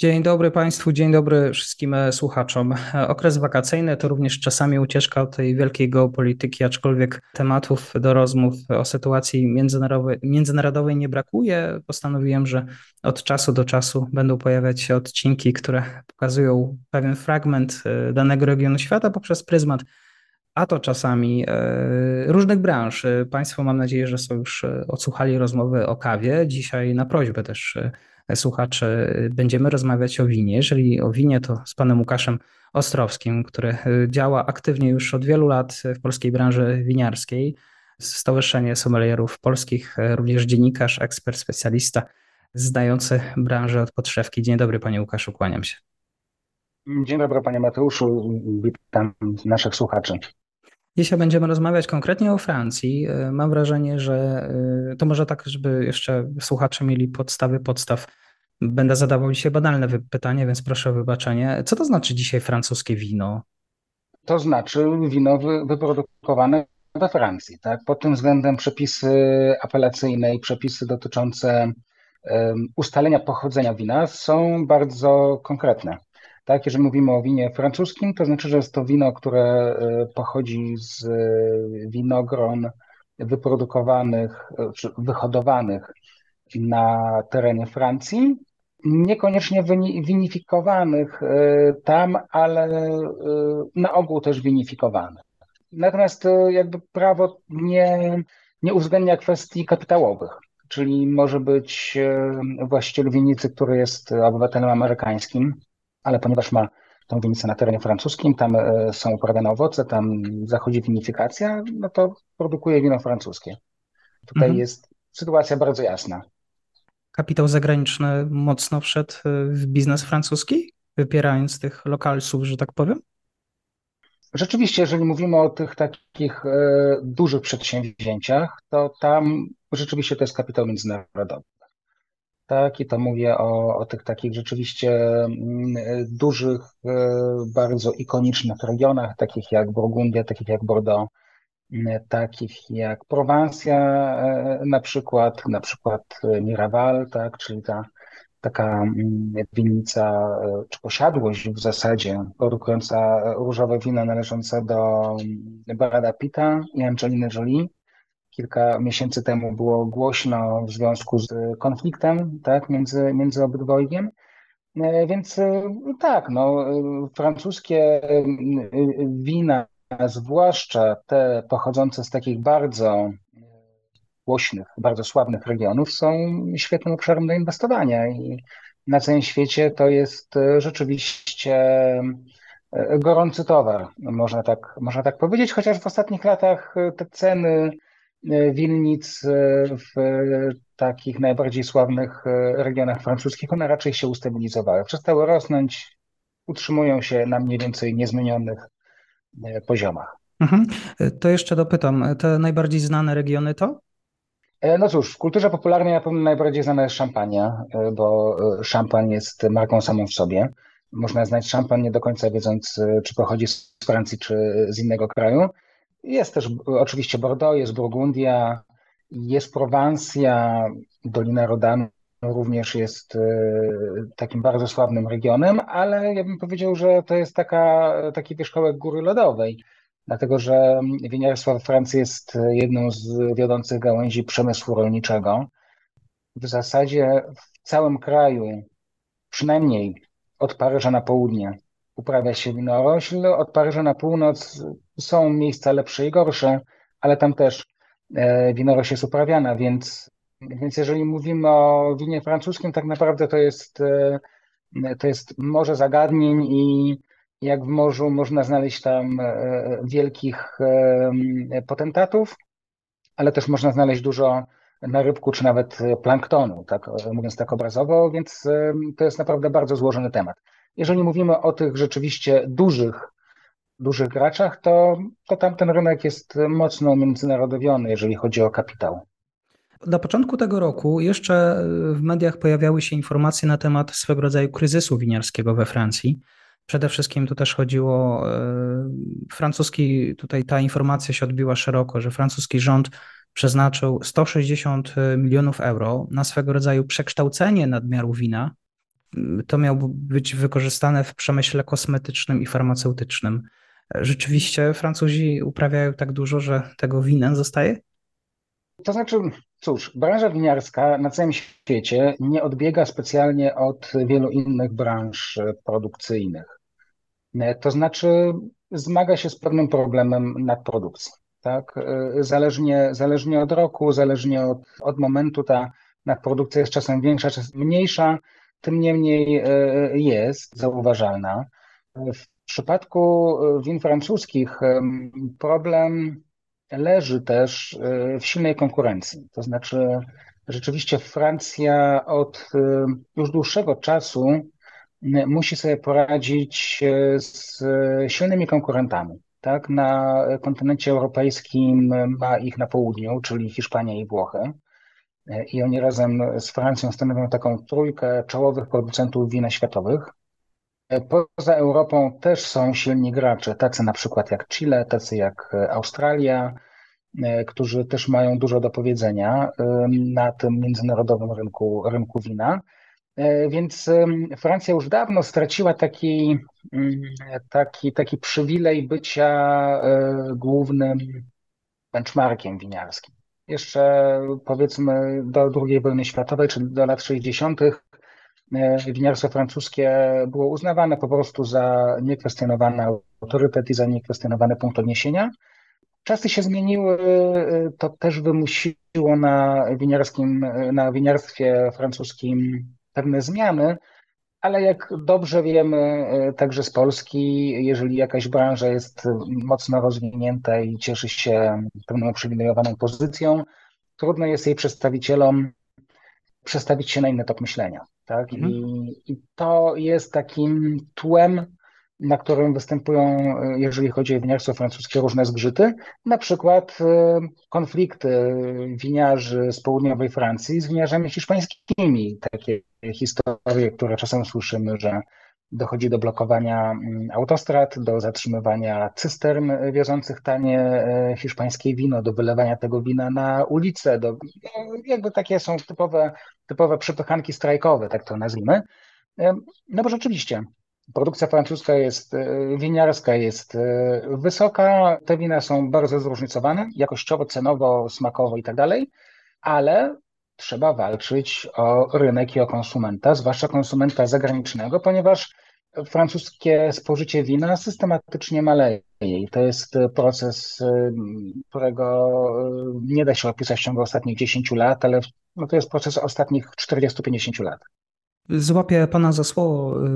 Dzień dobry Państwu, dzień dobry wszystkim e, słuchaczom. E, okres wakacyjny to również czasami ucieczka od tej wielkiej geopolityki, aczkolwiek tematów do rozmów o sytuacji międzynarodowej, międzynarodowej nie brakuje. Postanowiłem, że od czasu do czasu będą pojawiać się odcinki, które pokazują pewien fragment e, danego regionu świata poprzez pryzmat a to czasami różnych branż. Państwo mam nadzieję, że są już odsłuchali rozmowy o kawie. Dzisiaj na prośbę też słuchaczy będziemy rozmawiać o winie. Jeżeli o winie, to z panem Łukaszem Ostrowskim, który działa aktywnie już od wielu lat w polskiej branży winiarskiej. Stowarzyszenie Sommelierów Polskich, również dziennikarz, ekspert, specjalista zdający branżę od podszewki. Dzień dobry panie Łukaszu, kłaniam się. Dzień dobry panie Mateuszu, witam naszych słuchaczy. Dzisiaj będziemy rozmawiać konkretnie o Francji. Mam wrażenie, że to może tak, żeby jeszcze słuchacze mieli podstawy podstaw Będę zadawał dzisiaj banalne pytanie, więc proszę o wybaczenie. Co to znaczy dzisiaj francuskie wino? To znaczy wino wyprodukowane we Francji. Tak? Pod tym względem przepisy apelacyjne i przepisy dotyczące ustalenia pochodzenia wina są bardzo konkretne. Tak, jeżeli mówimy o winie francuskim, to znaczy, że jest to wino, które e, pochodzi z e, winogron wyprodukowanych, e, wyhodowanych na terenie Francji niekoniecznie winifikowanych tam, ale na ogół też winifikowanych. Natomiast jakby prawo nie, nie uwzględnia kwestii kapitałowych, czyli może być właściciel winnicy, który jest obywatelem amerykańskim, ale ponieważ ma tą winnicę na terenie francuskim, tam są uprawiane owoce, tam zachodzi winifikacja, no to produkuje wino francuskie. Tutaj mhm. jest sytuacja bardzo jasna kapitał zagraniczny mocno wszedł y, w biznes francuski, wypierając tych lokalsów, że tak powiem? Rzeczywiście, jeżeli mówimy o tych takich e, dużych przedsięwzięciach, to tam rzeczywiście to jest kapitał międzynarodowy. Tak, i to mówię o, o tych takich rzeczywiście mm, dużych, e, bardzo ikonicznych regionach, takich jak Burgundia, takich jak Bordeaux, takich jak Prowansja e, na przykład, na przykład Miraval, tak, czyli ta taka mm, winnica, e, czy posiadłość w zasadzie produkująca różowe wina należąca do mm, Brada Pitta i Angeliny Jolie. Kilka miesięcy temu było głośno w związku z konfliktem tak, między, między obydwojgiem. E, więc tak, no, francuskie wina zwłaszcza te pochodzące z takich bardzo e, głośnych, bardzo sławnych regionów, są świetnym obszarem do inwestowania i na całym świecie to jest e, rzeczywiście e, gorący towar, można tak, można tak powiedzieć, chociaż w ostatnich latach te ceny winnic w takich najbardziej sławnych regionach francuskich, one raczej się ustabilizowały. Przestały rosnąć, utrzymują się na mniej więcej niezmienionych E, poziomach. Mhm. To jeszcze dopytam, te najbardziej znane regiony to? E, no cóż, w kulturze popularnej na pewno najbardziej znana jest szampania, e, bo szampan jest marką samą w sobie. Można znać szampan nie do końca wiedząc, czy pochodzi z Francji, czy z innego kraju. Jest też oczywiście Bordeaux, jest Burgundia, jest Prowansja, Dolina Rodanu również jest e, takim bardzo sławnym regionem, ale ja bym powiedział, że to jest taka, taki wierzchołek góry lodowej, dlatego że winiarstwo we Francji jest jedną z wiodących gałęzi przemysłu rolniczego. W zasadzie w całym kraju, przynajmniej od Paryża na południe, uprawia się winorośl, od Paryża na północ są miejsca lepsze i gorsze, ale tam też e, winorośl jest uprawiana, więc więc jeżeli mówimy o winie francuskim, tak naprawdę to jest, e, to jest morze zagadnień i jak w morzu można znaleźć tam e, wielkich potentatów, ale też można znaleźć dużo na rybku, czy nawet planktonu, tak, mówiąc tak obrazowo, więc to jest naprawdę bardzo złożony temat. Jeżeli mówimy o tych rzeczywiście dużych, dużych graczach, to, to tamten rynek jest mocno międzynarodowiony, jeżeli chodzi o kapitał. Na początku tego roku jeszcze w mediach pojawiały się informacje na temat swego rodzaju kryzysu winiarskiego we Francji. Przede wszystkim tu też chodziło, e, francuski, tutaj ta informacja się odbiła szeroko, że francuski rząd przeznaczył 160 milionów euro na swego rodzaju przekształcenie nadmiaru wina. To miało być wykorzystane w przemyśle kosmetycznym i farmaceutycznym. Rzeczywiście Francuzi uprawiają tak dużo, że tego wina zostaje? To znaczy, cóż, branża winiarska na całym świecie nie odbiega specjalnie od wielu innych branż produkcyjnych. To znaczy, zmaga się z pewnym problemem nadprodukcji. Tak? Zależnie, zależnie od roku, zależnie od, od momentu, ta nadprodukcja jest czasem większa, czasem mniejsza, tym niemniej e, jest zauważalna. W przypadku win francuskich problem leży też e, w silnej konkurencji. To znaczy, rzeczywiście Francja od e, już dłuższego czasu musi sobie poradzić e, z silnymi konkurentami. Tak, na kontynencie europejskim ma ich na południu, czyli Hiszpania i Włochy. I oni razem z Francją stanowią taką trójkę czołowych producentów wina światowych. Poza Europą też są silni gracze, tacy na przykład jak Chile, tacy jak Australia, którzy też mają dużo do powiedzenia na tym międzynarodowym rynku, rynku wina. E, więc Francja już dawno straciła taki, taki, taki przywilej bycia e, głównym benchmarkiem winiarskim. Jeszcze powiedzmy do II wojny światowej, czy do lat 60., E, winiarstwo francuskie było uznawane po prostu za niekwestionowany autorytet i za niekwestionowany punkt odniesienia. Czasy się zmieniły, e, to też wymusiło na winiarskim, na winiarstwie francuskim pewne zmiany, ale jak dobrze wiemy, e, także z Polski, jeżeli jakaś branża jest mocno rozwinięta i cieszy się pewną uprzywilejowaną pozycją, trudno jest jej przedstawicielom przestawić się na inny tok myślenia. Tak? Mhm. I, I to jest takim tłem, na którym występują, jeżeli chodzi o winiarstwo francuskie, różne zgrzyty. Na przykład e, konflikty winiarzy z południowej Francji z winiarzami hiszpańskimi. Takie historie, które czasem słyszymy, że dochodzi do blokowania mm, autostrad, do zatrzymywania cystern wiozących tanie e, hiszpańskie wino, do wylewania tego wina na ulicę, do, jakby takie są typowe, typowe przypychanki strajkowe, tak to nazwijmy. E, no bo rzeczywiście produkcja francuska jest, e, winiarska jest wysoka, te wina są bardzo zróżnicowane, jakościowo, cenowo, smakowo i tak dalej, ale trzeba walczyć o rynek i o konsumenta, zwłaszcza konsumenta zagranicznego, ponieważ francuskie spożycie wina systematycznie maleje i to jest proces, którego nie da się opisać w ciągu ostatnich 10 lat, ale no to jest proces ostatnich 40-50 lat. Złapię Pana za słowo,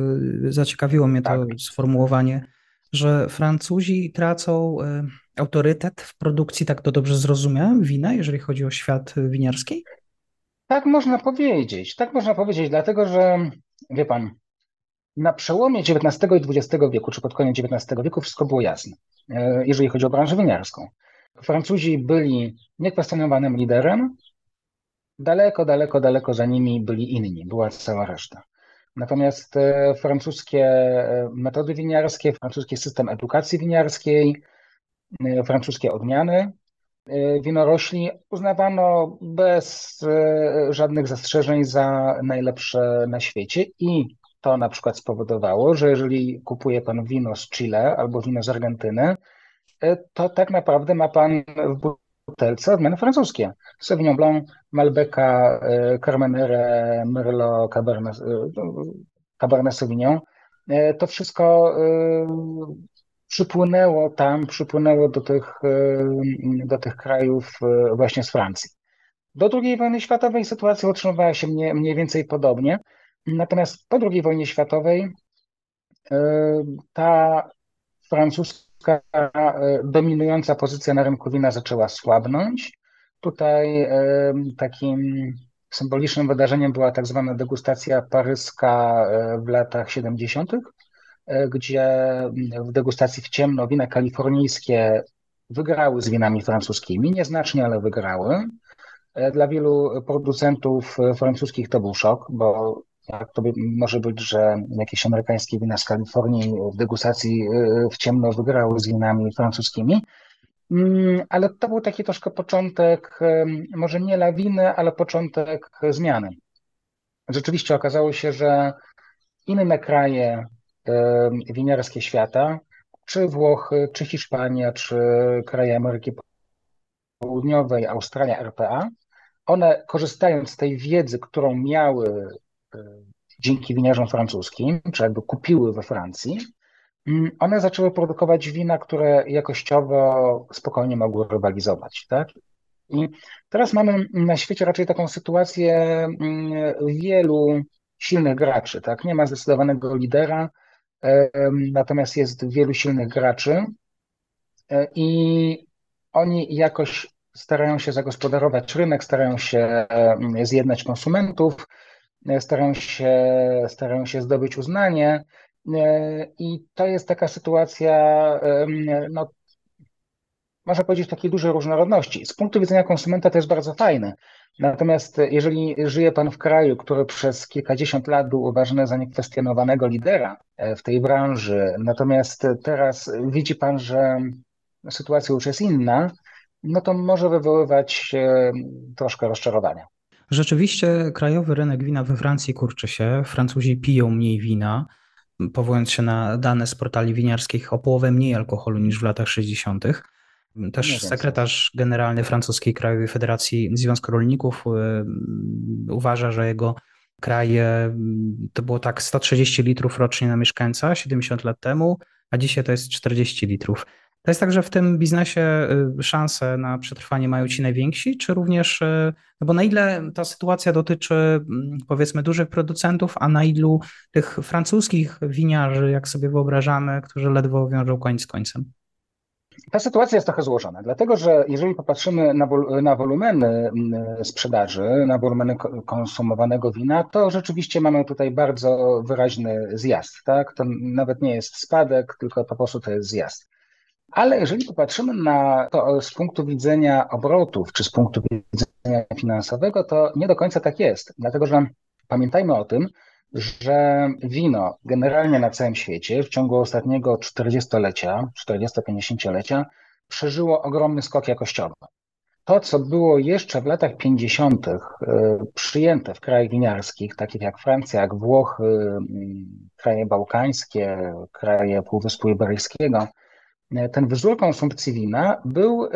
y, zaciekawiło mnie to tak. sformułowanie, że Francuzi tracą y, autorytet w produkcji, tak to dobrze zrozumiałem, wina, jeżeli chodzi o świat winiarski? Tak można powiedzieć, tak można powiedzieć, dlatego że wie pan, na przełomie XIX i XX wieku, czy pod koniec XIX wieku, wszystko było jasne, e, jeżeli chodzi o branżę winiarską. Francuzi byli niekwestionowanym liderem, daleko, daleko, daleko za nimi byli inni, była cała reszta. Natomiast e, francuskie e, metody winiarskie, francuski system edukacji winiarskiej, francuskie odmiany E, winorośli uznawano bez e, żadnych zastrzeżeń za najlepsze na świecie i to na przykład spowodowało, że jeżeli kupuje pan wino z Chile albo wino z Argentyny, e, to tak naprawdę ma pan w butelce odmiany francuskie. Sauvignon Blanc, Malbeca, Carmenere, Merlot, Cabernet, Cabernet Sauvignon. To wszystko przypłynęło tam, przypłynęło do tych, e, do tych krajów e, właśnie z Francji. Do II wojny światowej sytuacja utrzymywała się mniej, mniej więcej podobnie. Natomiast po II wojnie światowej e, ta francuska dominująca pozycja na rynku wina zaczęła słabnąć. tutaj takim symbolicznym wydarzeniem była tak zwana degustacja paryska w latach 70., gdzie w degustacji w ciemno wina kalifornijskie wygrały z winami francuskimi, nieznacznie, ale wygrały. Dla wielu producentów francuskich to był szok, bo jak to może być, że jakieś amerykańskie wina z Kalifornii w degustacji w ciemno wygrały z winami francuskimi. Mm, ale to był taki troszkę początek, może nie lawiny, ale początek zmiany. Rzeczywiście okazało się, że inne kraje winiarskie świata, czy Włochy, czy Hiszpania, czy kraje Ameryki Południowej, Australia, RPA, one korzystając z tej wiedzy, którą miały dzięki winiarzom francuskim, czy jakby kupiły we Francji, Mm, one zaczęły produkować wina, które jakościowo spokojnie mogły rywalizować. Tak? I teraz mamy na świecie raczej taką sytuację mm, wielu silnych graczy. Tak? Nie ma zdecydowanego lidera, natomiast jest wielu silnych graczy e, i oni jakoś starają się zagospodarować rynek, starają się zjednać konsumentów, e, starają się, starają się zdobyć uznanie. E, I to jest taka sytuacja, no, można powiedzieć, takiej dużej różnorodności. Z punktu widzenia konsumenta to jest bardzo fajne. Natomiast jeżeli żyje Pan w kraju, który przez kilkadziesiąt lat był uważany za niekwestionowanego lidera e, w tej branży, natomiast teraz widzi Pan, że sytuacja już jest inna, no to może wywoływać troszkę rozczarowania. Rzeczywiście krajowy rynek wina we Francji kurczy się. Francuzi piją mniej wina powołując się na dane z portali winiarskich, o połowę mniej alkoholu niż w latach 60. Też sekretarz generalny francuskiej Krajowej Federacji Związku Rolników y, uważa, że jego kraj to było tak 130 litrów rocznie na mieszkańca 70 lat temu, a dzisiaj to jest 40 litrów. To jest tak, że w tym biznesie y, szanse na przetrwanie mają ci najwięksi, czy również, y, no bo na ile ta sytuacja dotyczy mm, powiedzmy dużych producentów, a na ilu tych francuskich winiarzy, jak sobie wyobrażamy, którzy ledwo wiążą koniec z końcem? Ta sytuacja jest trochę złożona, dlatego że jeżeli popatrzymy na, wol, na wolumeny mm, sprzedaży, na wolumeny konsumowanego wina, to rzeczywiście mamy tutaj bardzo wyraźny zjazd. Tak? To nawet nie jest spadek, tylko po prostu to jest zjazd. Ale jeżeli popatrzymy na to z punktu widzenia obrotów, czy z punktu widzenia finansowego, to nie do końca tak jest. Dlatego, że pamiętajmy o tym, że wino generalnie na całym świecie w ciągu ostatniego 40-lecia, 40-50-lecia przeżyło ogromny skok jakościowy. To, co było jeszcze w latach 50. E, przyjęte w krajach winiarskich, takich jak Francja, jak Włochy, kraje bałkańskie, kraje Półwyspu Iberyjskiego, ten wzór konsumpcji wina był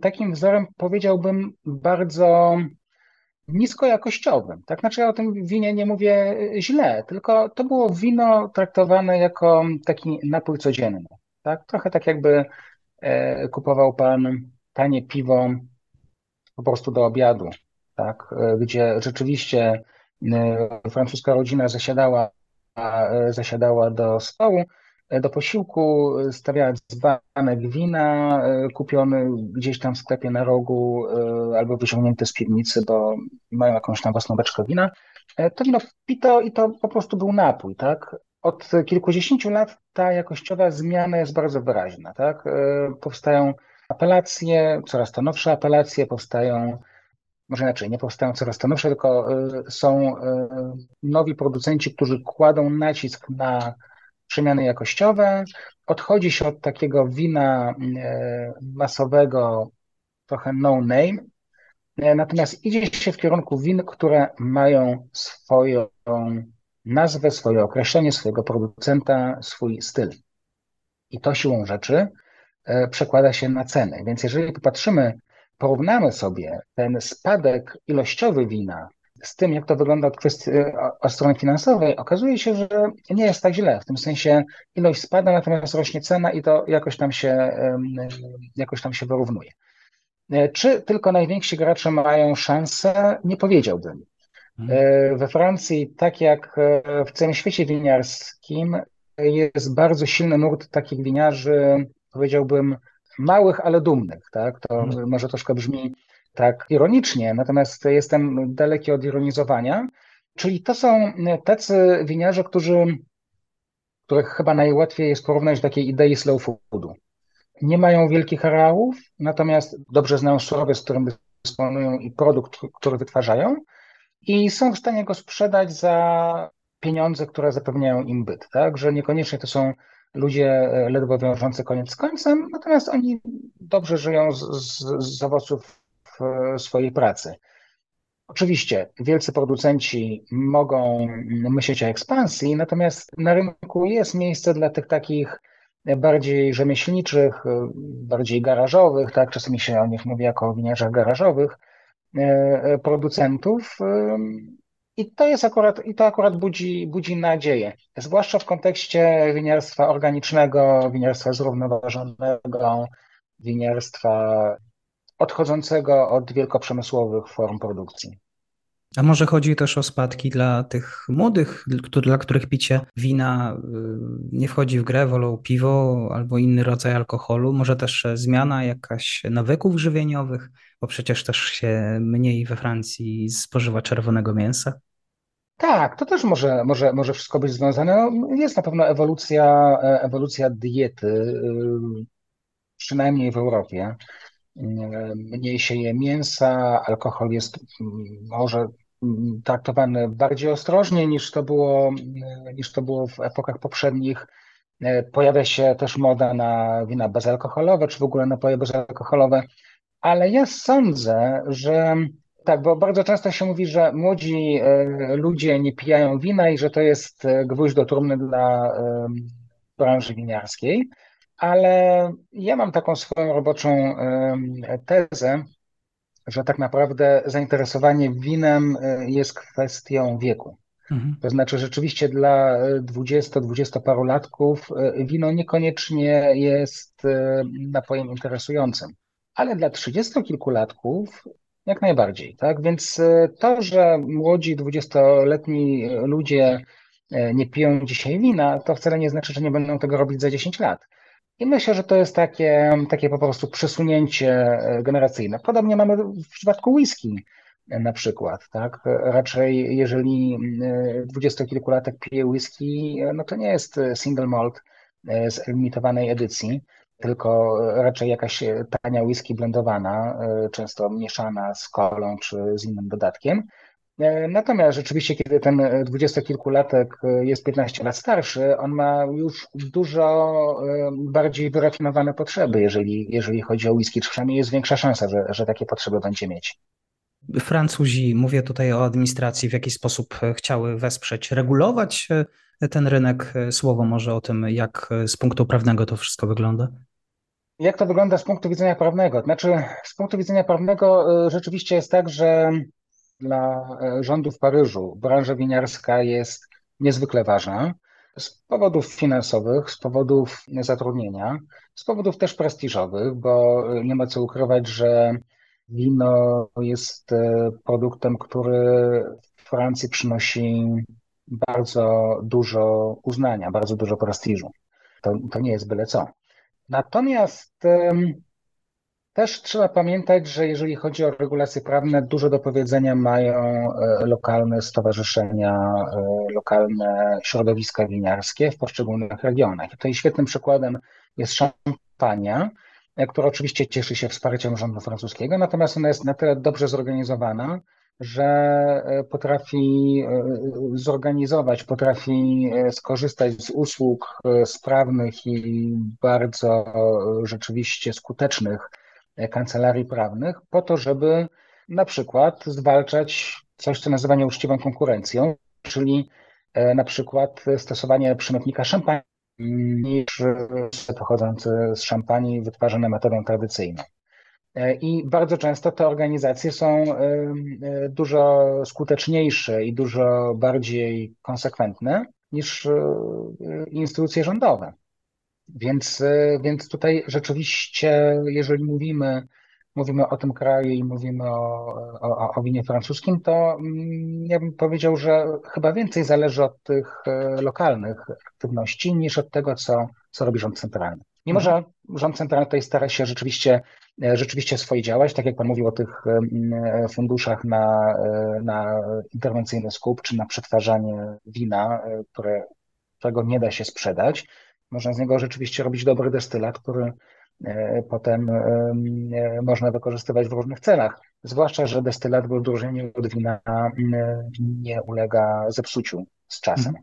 takim wzorem, powiedziałbym, bardzo niskojakościowym. Tak znaczy, ja o tym winie nie mówię źle, tylko to było wino traktowane jako taki napój codzienny. Tak? Trochę tak jakby e, kupował pan tanie piwo po prostu do obiadu, tak? E, gdzie rzeczywiście e, francuska rodzina zasiadała, zasiadała do stołu, do posiłku stawiała dzbanek wina e, kupiony gdzieś tam w sklepie na rogu e, albo wyciągnięty z piwnicy, bo mają jakąś tam własną beczkę wina. E, to wino pito i to po prostu był napój, tak? Od kilkudziesięciu lat ta jakościowa zmiana jest bardzo wyraźna, tak? Powstają apelacje, coraz to nowsze apelacje, powstają może inaczej, nie powstają coraz to nowsze, tylko są nowi producenci, którzy kładą nacisk na przemiany jakościowe. Odchodzi się od takiego wina e, masowego, trochę no name, e, natomiast idzie się w kierunku win, które mają swoją nazwę, swoje określenie, swojego producenta, swój styl. I to siłą rzeczy e, przekłada się na ceny. Więc jeżeli popatrzymy, porównamy sobie ten spadek ilościowy wina z tym, jak to wygląda od, kwestii, od strony finansowej, okazuje się, że nie jest tak źle. W tym sensie ilość spada, natomiast rośnie cena i to jakoś tam się, jakoś tam się wyrównuje. E, czy tylko najwięksi gracze mają szansę? Nie powiedziałbym. Mhm. E, we Francji, tak jak e, w całym świecie winiarskim, jest bardzo silny nurt takich winiarzy, powiedziałbym, małych, ale dumnych. Tak? To mhm. może troszkę brzmi tak ironicznie, natomiast jestem daleki od ironizowania. Czyli to są tacy winiarze, którzy, których chyba najłatwiej jest porównać do takiej idei slow foodu. Nie mają wielkich areałów, natomiast dobrze znają surowiec, którym dysponują i produkt, który wytwarzają i są w stanie go sprzedać za pieniądze, które zapewniają im byt, tak? Że niekoniecznie to są ludzie e, ledwo wiążący koniec z końcem, natomiast oni dobrze żyją z, z, z owoców swojej pracy. Oczywiście wielcy producenci mogą myśleć o ekspansji, natomiast na rynku jest miejsce dla tych takich bardziej rzemieślniczych, bardziej garażowych, tak, czasami się o nich mówi jako o winiarzach garażowych, e, producentów. I to jest akurat, i to akurat budzi, budzi nadzieję, zwłaszcza w kontekście winiarstwa organicznego, winiarstwa zrównoważonego, winiarstwa odchodzącego od wielkoprzemysłowych form produkcji. A może chodzi też o spadki dla tych młodych, dla których picie wina y, nie wchodzi w grę, wolą piwo albo inny rodzaj alkoholu? Może też zmiana jakaś nawyków żywieniowych, bo przecież też się mniej we Francji spożywa czerwonego mięsa? Tak, to też może, może, może wszystko być związane. No, jest na pewno ewolucja, e, ewolucja diety, y, przynajmniej w Europie. Mniej się je mięsa, alkohol jest mm, może traktowany bardziej ostrożnie niż to było, niż to było w epokach poprzednich. E, pojawia się też moda na wina bezalkoholowe, czy w ogóle napoje bezalkoholowe, ale ja sądzę, że tak, bo bardzo często się mówi, że młodzi e, ludzie nie pijają wina i że to jest e, gwóźdź do trumny dla branży winiarskiej, ale ja mam taką swoją roboczą tezę, że tak naprawdę zainteresowanie winem e, jest kwestią wieku. Mhm. To znaczy, rzeczywiście dla 20-20 paru latków e, wino niekoniecznie jest e, napojem interesującym, ale dla 30 kilkulatków jak najbardziej. Tak? Więc to, że młodzi 20-letni ludzie nie piją dzisiaj wina, to wcale nie znaczy, że nie będą tego robić za 10 lat. I myślę, że to jest takie, takie po prostu przesunięcie e, generacyjne. Podobnie mamy w przypadku whisky e, na przykład, tak? Raczej jeżeli e, dwudziestokilkulatek pije whisky, no to nie jest single malt z limitowanej edycji, tylko raczej jakaś tania whisky blendowana, często mieszana z kolą czy z innym dodatkiem. E, natomiast rzeczywiście, kiedy ten dwudziestokilkulatek e, jest 15 lat starszy, on ma już dużo e, bardziej wyrafinowane potrzeby, jeżeli, jeżeli chodzi o whisky, czy przynajmniej jest większa szansa, że, że takie potrzeby będzie mieć. Francuzi, mówię tutaj o administracji, w jaki sposób chciały wesprzeć, regulować ten rynek. Słowo może o tym, jak z punktu prawnego to wszystko wygląda. Jak to wygląda z punktu widzenia prawnego? Znaczy, z punktu widzenia prawnego rzeczywiście jest tak, że dla e, rządu w Paryżu branża winiarska jest niezwykle ważna z powodów finansowych, z powodów zatrudnienia, z powodów też prestiżowych, bo nie ma co ukrywać, że wino jest e, produktem, który w Francji przynosi bardzo dużo uznania, bardzo dużo prestiżu. To, to nie jest byle co. Natomiast też trzeba pamiętać, że jeżeli chodzi o regulacje prawne, dużo do powiedzenia mają e, lokalne stowarzyszenia, e, lokalne środowiska winiarskie w poszczególnych regionach. Tutaj świetnym przykładem jest Szampania, e, która oczywiście cieszy się wsparciem rządu francuskiego, natomiast ona jest na tyle dobrze zorganizowana, że potrafi zorganizować, potrafi skorzystać z usług sprawnych i bardzo rzeczywiście skutecznych kancelarii prawnych po to, żeby na przykład zwalczać coś, co nazywa nieuczciwą konkurencją, czyli e, na przykład stosowanie przymiotnika szampanii niż pochodzący z szampanii wytwarzane metodą tradycyjną. E, I bardzo często te organizacje są e, dużo skuteczniejsze i dużo bardziej konsekwentne niż instytucje rządowe. Więc, e, więc tutaj rzeczywiście, jeżeli mówimy, mówimy o tym kraju i mówimy o, o, o winie francuskim, to mm, ja bym powiedział, że chyba więcej zależy od tych e, lokalnych aktywności niż od tego, co, co robi rząd centralny. Mimo, że rząd centralny tutaj stara się rzeczywiście rzeczywiście swoje działać, tak jak Pan mówił o tych funduszach na, na interwencyjny skup, czy na przetwarzanie wina, które, którego nie da się sprzedać. Można z niego rzeczywiście robić dobry destylat, który potem można wykorzystywać w różnych celach. Zwłaszcza, że destylat w odróżnieniu od wina nie ulega zepsuciu z czasem.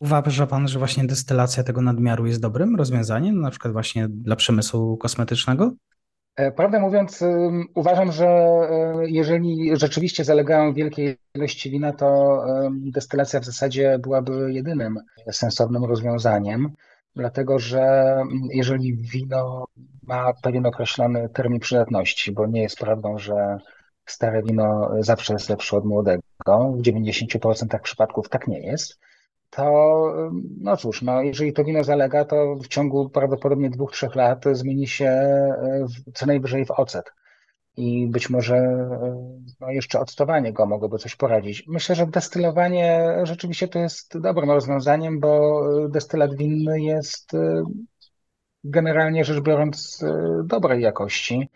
Uważa Pan, że właśnie destylacja tego nadmiaru jest dobrym rozwiązaniem, na przykład właśnie dla przemysłu kosmetycznego? E, prawdę mówiąc, uważam, że e, jeżeli rzeczywiście zalegają wielkie ilości wina, to destylacja w zasadzie byłaby jedynym sensownym rozwiązaniem, dlatego że jeżeli wino ma pewien określony termin przydatności, bo nie jest prawdą, że stare wino zawsze jest lepsze od młodego, w 90% przypadków tak nie jest, to no cóż, no jeżeli to wino zalega, to w ciągu prawdopodobnie dwóch, trzech lat zmieni się e, co najwyżej w ocet. I być może e, no jeszcze odstowanie go mogłoby coś poradzić. Myślę, że destylowanie rzeczywiście to jest dobrym rozwiązaniem, bo destylat winny jest e, generalnie rzecz biorąc dobrej jakości.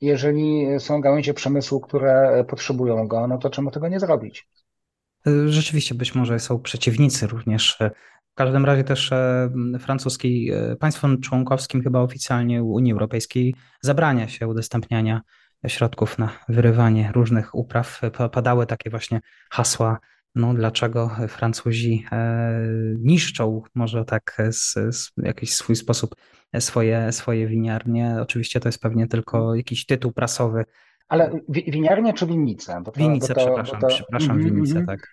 Jeżeli są gałęzie przemysłu, które potrzebują go, no to czemu tego nie zrobić? Rzeczywiście być może są przeciwnicy również. W każdym razie też e, francuski, e, państwom członkowskim chyba oficjalnie Unii Europejskiej zabrania się udostępniania środków na wyrywanie różnych upraw. Padały takie właśnie hasła, no dlaczego Francuzi e, niszczą może tak w jakiś swój sposób swoje, swoje winiarnie. Oczywiście to jest pewnie tylko jakiś tytuł prasowy, ale winiarnia czy winnica? Bo to, bo to, przepraszam, bo to... przepraszam, mm -hmm. winnice, tak.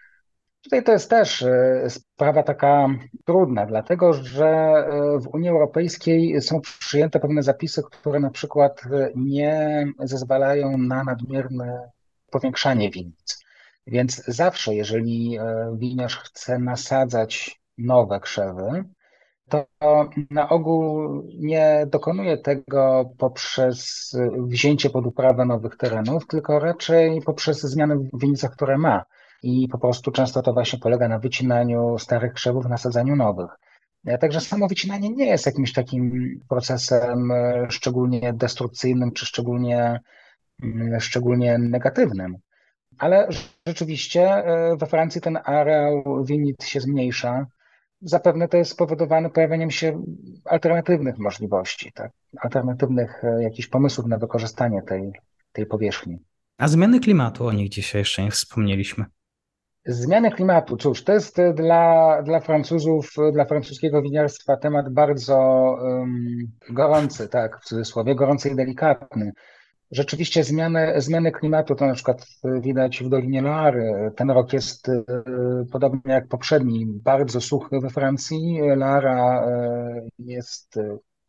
Tutaj to jest też e, sprawa taka trudna, dlatego że e, w Unii Europejskiej są przyjęte pewne zapisy, które na przykład e, nie zezwalają na nadmierne powiększanie winnic. Więc zawsze, jeżeli winiarz chce nasadzać nowe krzewy, to na ogół nie dokonuje tego poprzez wzięcie pod uprawę nowych terenów, tylko raczej poprzez zmiany w które ma. I po prostu często to właśnie polega na wycinaniu starych krzewów, nasadzaniu nowych. Także samo wycinanie nie jest jakimś takim procesem e, szczególnie destrukcyjnym czy szczególnie, mm, szczególnie negatywnym. Ale rzeczywiście e, we Francji ten areał winnic się zmniejsza zapewne to jest spowodowane pojawieniem się alternatywnych możliwości, tak? alternatywnych e, jakichś pomysłów na wykorzystanie tej, tej powierzchni. A zmiany klimatu, o nich dzisiaj jeszcze nie wspomnieliśmy. Zmiany klimatu, cóż, to jest e, dla, dla Francuzów, e, dla francuskiego winiarstwa temat bardzo um, gorący, tak, w cudzysłowie, gorący i delikatny. Rzeczywiście zmiany, zmiany klimatu to na przykład widać w Dolinie Loary. Ten rok jest e, podobnie jak poprzedni, bardzo suchy we Francji. Loara e, jest,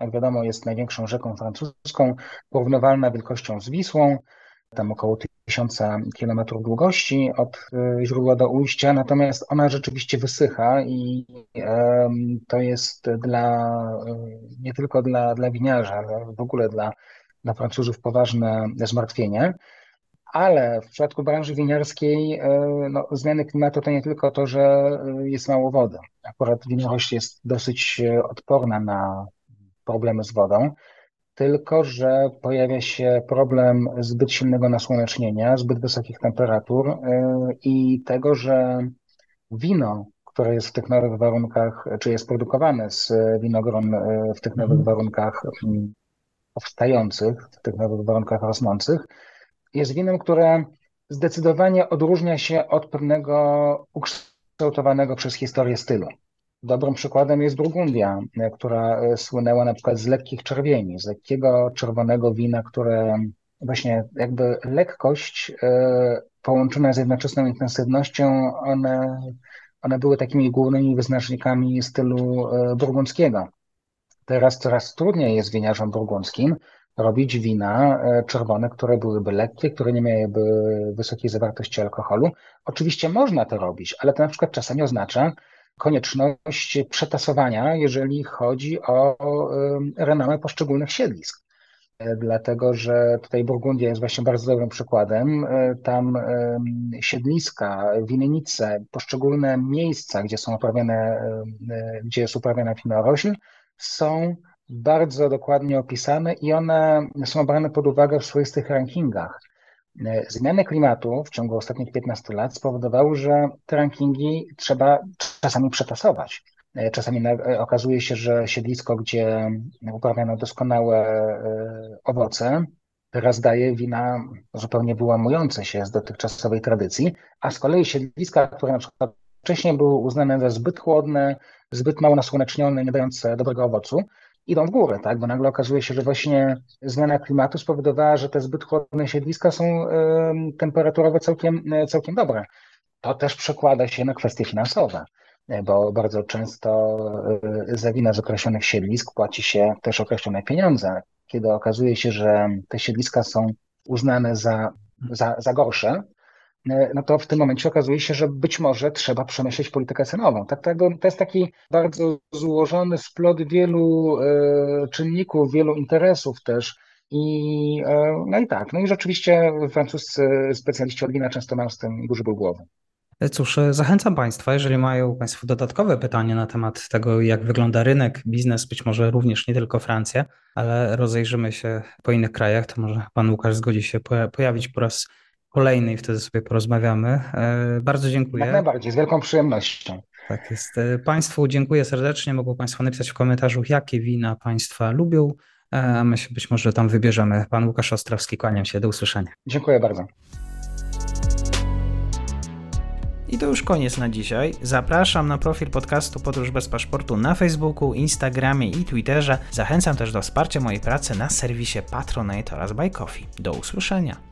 jak wiadomo, jest największą rzeką francuską, porównywalna wielkością z Wisłą, tam około tysiąca kilometrów długości od źródła do ujścia, natomiast ona rzeczywiście wysycha i to jest dla, nie tylko dla, dla winiarza, ale w ogóle dla dla Francuzów poważne zmartwienie. Ale w przypadku branży winiarskiej e, no, zmiany klimatu to nie tylko to, że e, jest mało wody. Akurat winiarość jest dosyć e, odporna na problemy z wodą, tylko że pojawia się problem zbyt silnego nasłonecznienia, zbyt wysokich temperatur i tego, że wino, które jest w tych nowych warunkach, czy jest produkowane z winogron w tych nowych mhm. warunkach powstających w tych nowych warunkach rosnących, jest winem, które zdecydowanie odróżnia się od pewnego ukształtowanego przez historię stylu. Dobrym przykładem jest Burgundia, która słynęła na przykład z lekkich czerwieni, z lekkiego czerwonego wina, które właśnie jakby lekkość e, połączona z jednoczesną intensywnością, one, one były takimi głównymi wyznacznikami stylu e, burgundzkiego. Teraz coraz trudniej jest winiarzom burgundzkim robić wina e, czerwone, które byłyby lekkie, które nie miałyby wysokiej zawartości alkoholu. Oczywiście można to robić, ale to na przykład czasami oznacza konieczność przetasowania, jeżeli chodzi o renomę poszczególnych siedlisk. E, dlatego, że tutaj Burgundia jest właśnie bardzo dobrym przykładem. E, tam siedliska, winnice, poszczególne miejsca, gdzie są uprawiane, gdzie jest uprawiana winorośl, są bardzo dokładnie opisane i one są brane pod uwagę w swoistych rankingach. Zmiany klimatu w ciągu ostatnich 15 lat spowodowały, że te rankingi trzeba czasami przetasować. Czasami okazuje się, że siedlisko, gdzie uprawiano doskonałe owoce, teraz daje wina zupełnie wyłamujące się z dotychczasowej tradycji, a z kolei siedliska, które na przykład wcześniej były uznane za zbyt chłodne, zbyt mało nasłonecznione, nie dające dobrego owocu, idą w górę, tak? Bo nagle okazuje się, że właśnie zmiana klimatu spowodowała, że te zbyt chłodne siedliska są temperaturowo całkiem, całkiem dobre. To też przekłada się na kwestie finansowe, bo bardzo często y, za winę z określonych siedlisk płaci się też określone pieniądze. Kiedy okazuje się, że te siedliska są uznane za, za, za gorsze, E, no to w tym momencie okazuje się, że być może trzeba przemyśleć politykę cenową. Tak, to jest taki bardzo złożony splot wielu e, czynników, wielu interesów też. I, e, no i tak, no i rzeczywiście francuscy specjaliści od wina często mają z tym duży ból głowy. Cóż, zachęcam Państwa, jeżeli mają Państwo dodatkowe pytania na temat tego, jak wygląda rynek, biznes, być może również nie tylko Francja, ale rozejrzymy się po innych krajach, to może Pan Łukasz zgodzi się pojawić po raz kolejnej wtedy sobie porozmawiamy. E, bardzo dziękuję. Jak najbardziej, z wielką przyjemnością. Tak jest. E, państwu dziękuję serdecznie. Mogą Państwo napisać w komentarzu, jakie wina Państwa lubią, e, a my się być może tam wybierzemy. Pan Łukasz Ostrawski, kłaniam się. Do usłyszenia. Dziękuję bardzo. I to już koniec na dzisiaj. Zapraszam na profil podcastu Podróż bez paszportu na Facebooku, Instagramie i Twitterze. Zachęcam też do wsparcia mojej pracy na serwisie Patronite oraz Buy Coffee. Do usłyszenia.